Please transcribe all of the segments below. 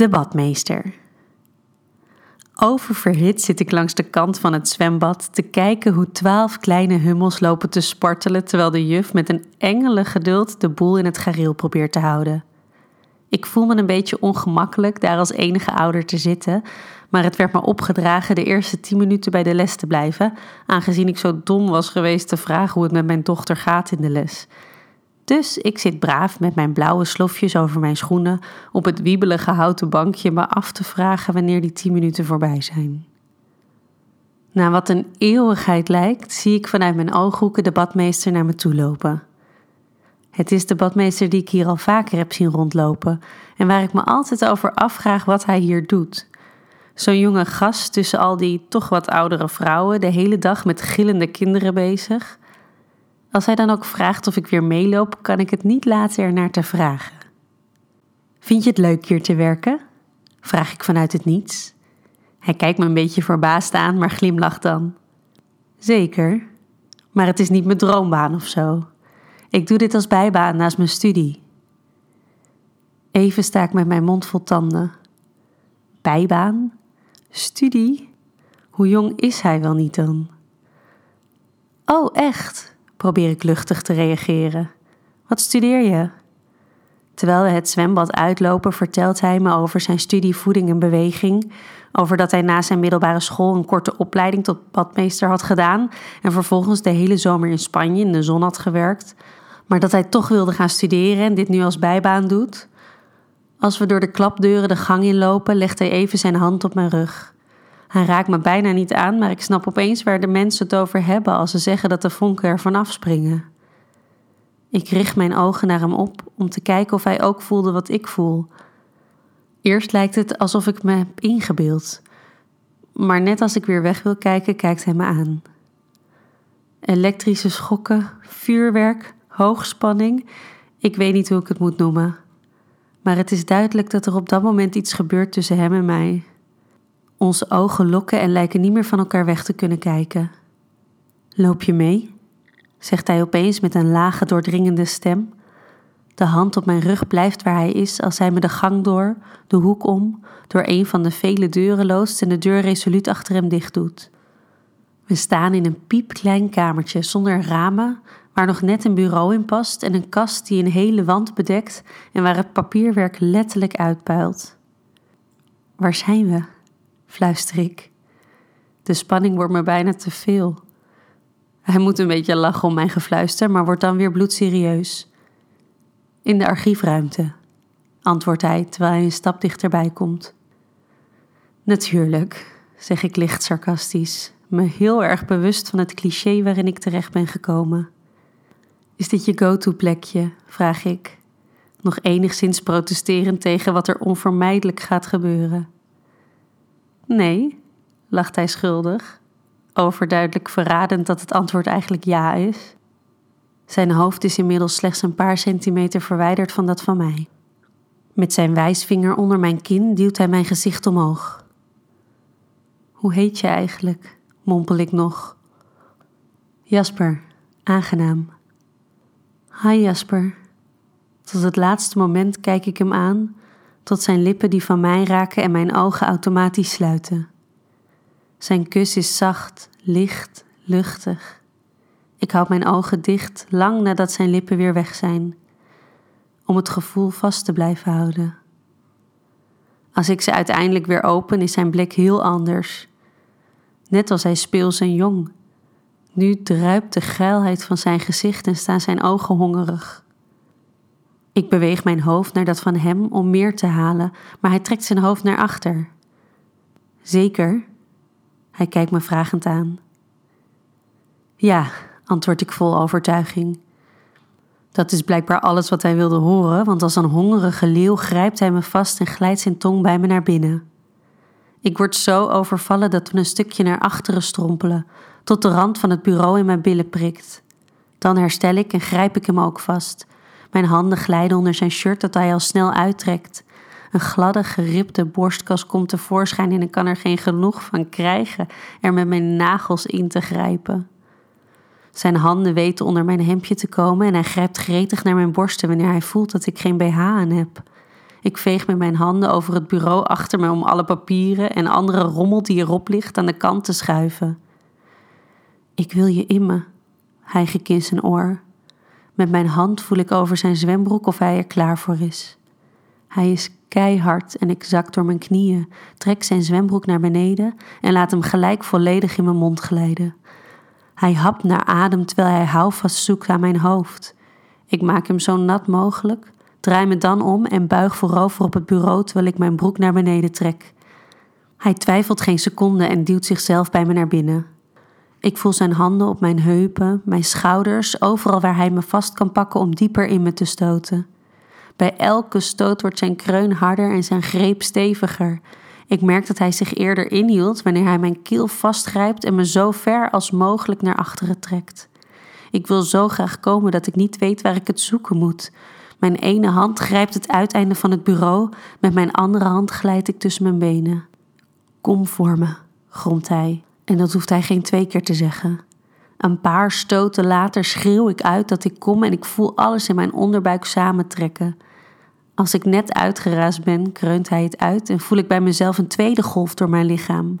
De badmeester. Oververhit zit ik langs de kant van het zwembad te kijken hoe twaalf kleine hummels lopen te spartelen terwijl de juf met een engele geduld de boel in het gareel probeert te houden. Ik voel me een beetje ongemakkelijk daar als enige ouder te zitten, maar het werd me opgedragen de eerste tien minuten bij de les te blijven, aangezien ik zo dom was geweest te vragen hoe het met mijn dochter gaat in de les. Dus ik zit braaf met mijn blauwe slofjes over mijn schoenen op het wiebelige houten bankje me af te vragen wanneer die tien minuten voorbij zijn. Na wat een eeuwigheid lijkt, zie ik vanuit mijn ooghoeken de badmeester naar me toe lopen. Het is de badmeester die ik hier al vaker heb zien rondlopen en waar ik me altijd over afvraag wat hij hier doet. Zo'n jonge gast tussen al die toch wat oudere vrouwen, de hele dag met gillende kinderen bezig. Als hij dan ook vraagt of ik weer meeloop, kan ik het niet laten er naar te vragen. Vind je het leuk hier te werken? Vraag ik vanuit het niets. Hij kijkt me een beetje verbaasd aan, maar glimlacht dan. Zeker, maar het is niet mijn droombaan of zo. Ik doe dit als bijbaan naast mijn studie. Even sta ik met mijn mond vol tanden. Bijbaan? Studie? Hoe jong is hij wel niet dan? Oh, echt? Probeer ik luchtig te reageren. Wat studeer je? Terwijl we het zwembad uitlopen, vertelt hij me over zijn studie voeding en beweging, over dat hij na zijn middelbare school een korte opleiding tot badmeester had gedaan en vervolgens de hele zomer in Spanje in de zon had gewerkt, maar dat hij toch wilde gaan studeren en dit nu als bijbaan doet. Als we door de klapdeuren de gang inlopen, legt hij even zijn hand op mijn rug. Hij raakt me bijna niet aan, maar ik snap opeens waar de mensen het over hebben als ze zeggen dat de vonken ervan afspringen. Ik richt mijn ogen naar hem op om te kijken of hij ook voelde wat ik voel. Eerst lijkt het alsof ik me heb ingebeeld, maar net als ik weer weg wil kijken, kijkt hij me aan. Elektrische schokken, vuurwerk, hoogspanning, ik weet niet hoe ik het moet noemen. Maar het is duidelijk dat er op dat moment iets gebeurt tussen hem en mij. Onze ogen lokken en lijken niet meer van elkaar weg te kunnen kijken. Loop je mee? zegt hij opeens met een lage, doordringende stem. De hand op mijn rug blijft waar hij is als hij me de gang door, de hoek om, door een van de vele deuren loost en de deur resoluut achter hem dicht doet. We staan in een piepklein kamertje zonder ramen, waar nog net een bureau in past en een kast die een hele wand bedekt en waar het papierwerk letterlijk uitpuilt. Waar zijn we? Fluister ik. De spanning wordt me bijna te veel. Hij moet een beetje lachen om mijn gefluister, maar wordt dan weer bloedserieus. In de archiefruimte, antwoordt hij terwijl hij een stap dichterbij komt. Natuurlijk, zeg ik licht sarcastisch, me heel erg bewust van het cliché waarin ik terecht ben gekomen. Is dit je go-to plekje? vraag ik, nog enigszins protesterend tegen wat er onvermijdelijk gaat gebeuren. Nee, lacht hij schuldig, overduidelijk verradend dat het antwoord eigenlijk ja is. Zijn hoofd is inmiddels slechts een paar centimeter verwijderd van dat van mij. Met zijn wijsvinger onder mijn kin duwt hij mijn gezicht omhoog. Hoe heet je eigenlijk? mompel ik nog. Jasper, aangenaam. Hi Jasper. Tot het laatste moment kijk ik hem aan tot zijn lippen die van mij raken en mijn ogen automatisch sluiten. Zijn kus is zacht, licht, luchtig. Ik houd mijn ogen dicht lang nadat zijn lippen weer weg zijn, om het gevoel vast te blijven houden. Als ik ze uiteindelijk weer open, is zijn blik heel anders. Net als hij speels en jong. Nu druipt de geilheid van zijn gezicht en staan zijn ogen hongerig. Ik beweeg mijn hoofd naar dat van hem om meer te halen, maar hij trekt zijn hoofd naar achter. Zeker? Hij kijkt me vragend aan. Ja, antwoord ik vol overtuiging. Dat is blijkbaar alles wat hij wilde horen, want als een hongerige leeuw grijpt hij me vast en glijdt zijn tong bij me naar binnen. Ik word zo overvallen dat we een stukje naar achteren strompelen, tot de rand van het bureau in mijn billen prikt. Dan herstel ik en grijp ik hem ook vast, mijn handen glijden onder zijn shirt dat hij al snel uittrekt. Een gladde, geribde borstkas komt tevoorschijn en ik kan er geen genoeg van krijgen er met mijn nagels in te grijpen. Zijn handen weten onder mijn hemdje te komen en hij grijpt gretig naar mijn borsten wanneer hij voelt dat ik geen BH aan heb. Ik veeg met mijn handen over het bureau achter me om alle papieren en andere rommel die erop ligt aan de kant te schuiven. Ik wil je in me, hijg ik in zijn oor. Met mijn hand voel ik over zijn zwembroek of hij er klaar voor is. Hij is keihard en ik zak door mijn knieën, trek zijn zwembroek naar beneden en laat hem gelijk volledig in mijn mond glijden. Hij hapt naar adem terwijl hij houvast zoekt aan mijn hoofd. Ik maak hem zo nat mogelijk, draai me dan om en buig voorover op het bureau terwijl ik mijn broek naar beneden trek. Hij twijfelt geen seconde en duwt zichzelf bij me naar binnen. Ik voel zijn handen op mijn heupen, mijn schouders, overal waar hij me vast kan pakken om dieper in me te stoten. Bij elke stoot wordt zijn kreun harder en zijn greep steviger. Ik merk dat hij zich eerder inhield wanneer hij mijn keel vastgrijpt en me zo ver als mogelijk naar achteren trekt. Ik wil zo graag komen dat ik niet weet waar ik het zoeken moet. Mijn ene hand grijpt het uiteinde van het bureau, met mijn andere hand glijd ik tussen mijn benen. Kom voor me, gromt hij, en dat hoeft hij geen twee keer te zeggen. Een paar stoten later schreeuw ik uit dat ik kom en ik voel alles in mijn onderbuik samentrekken. Als ik net uitgeraasd ben, kreunt hij het uit en voel ik bij mezelf een tweede golf door mijn lichaam.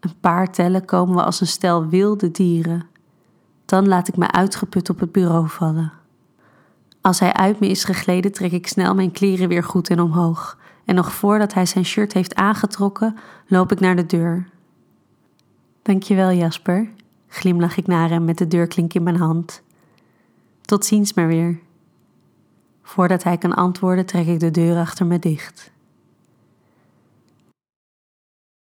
Een paar tellen komen we als een stel wilde dieren. Dan laat ik me uitgeput op het bureau vallen. Als hij uit me is gegleden, trek ik snel mijn kleren weer goed en omhoog. En nog voordat hij zijn shirt heeft aangetrokken, loop ik naar de deur. Dankjewel, Jasper, glimlach ik naar hem met de deurklink in mijn hand. Tot ziens maar weer. Voordat hij kan antwoorden, trek ik de deur achter me dicht.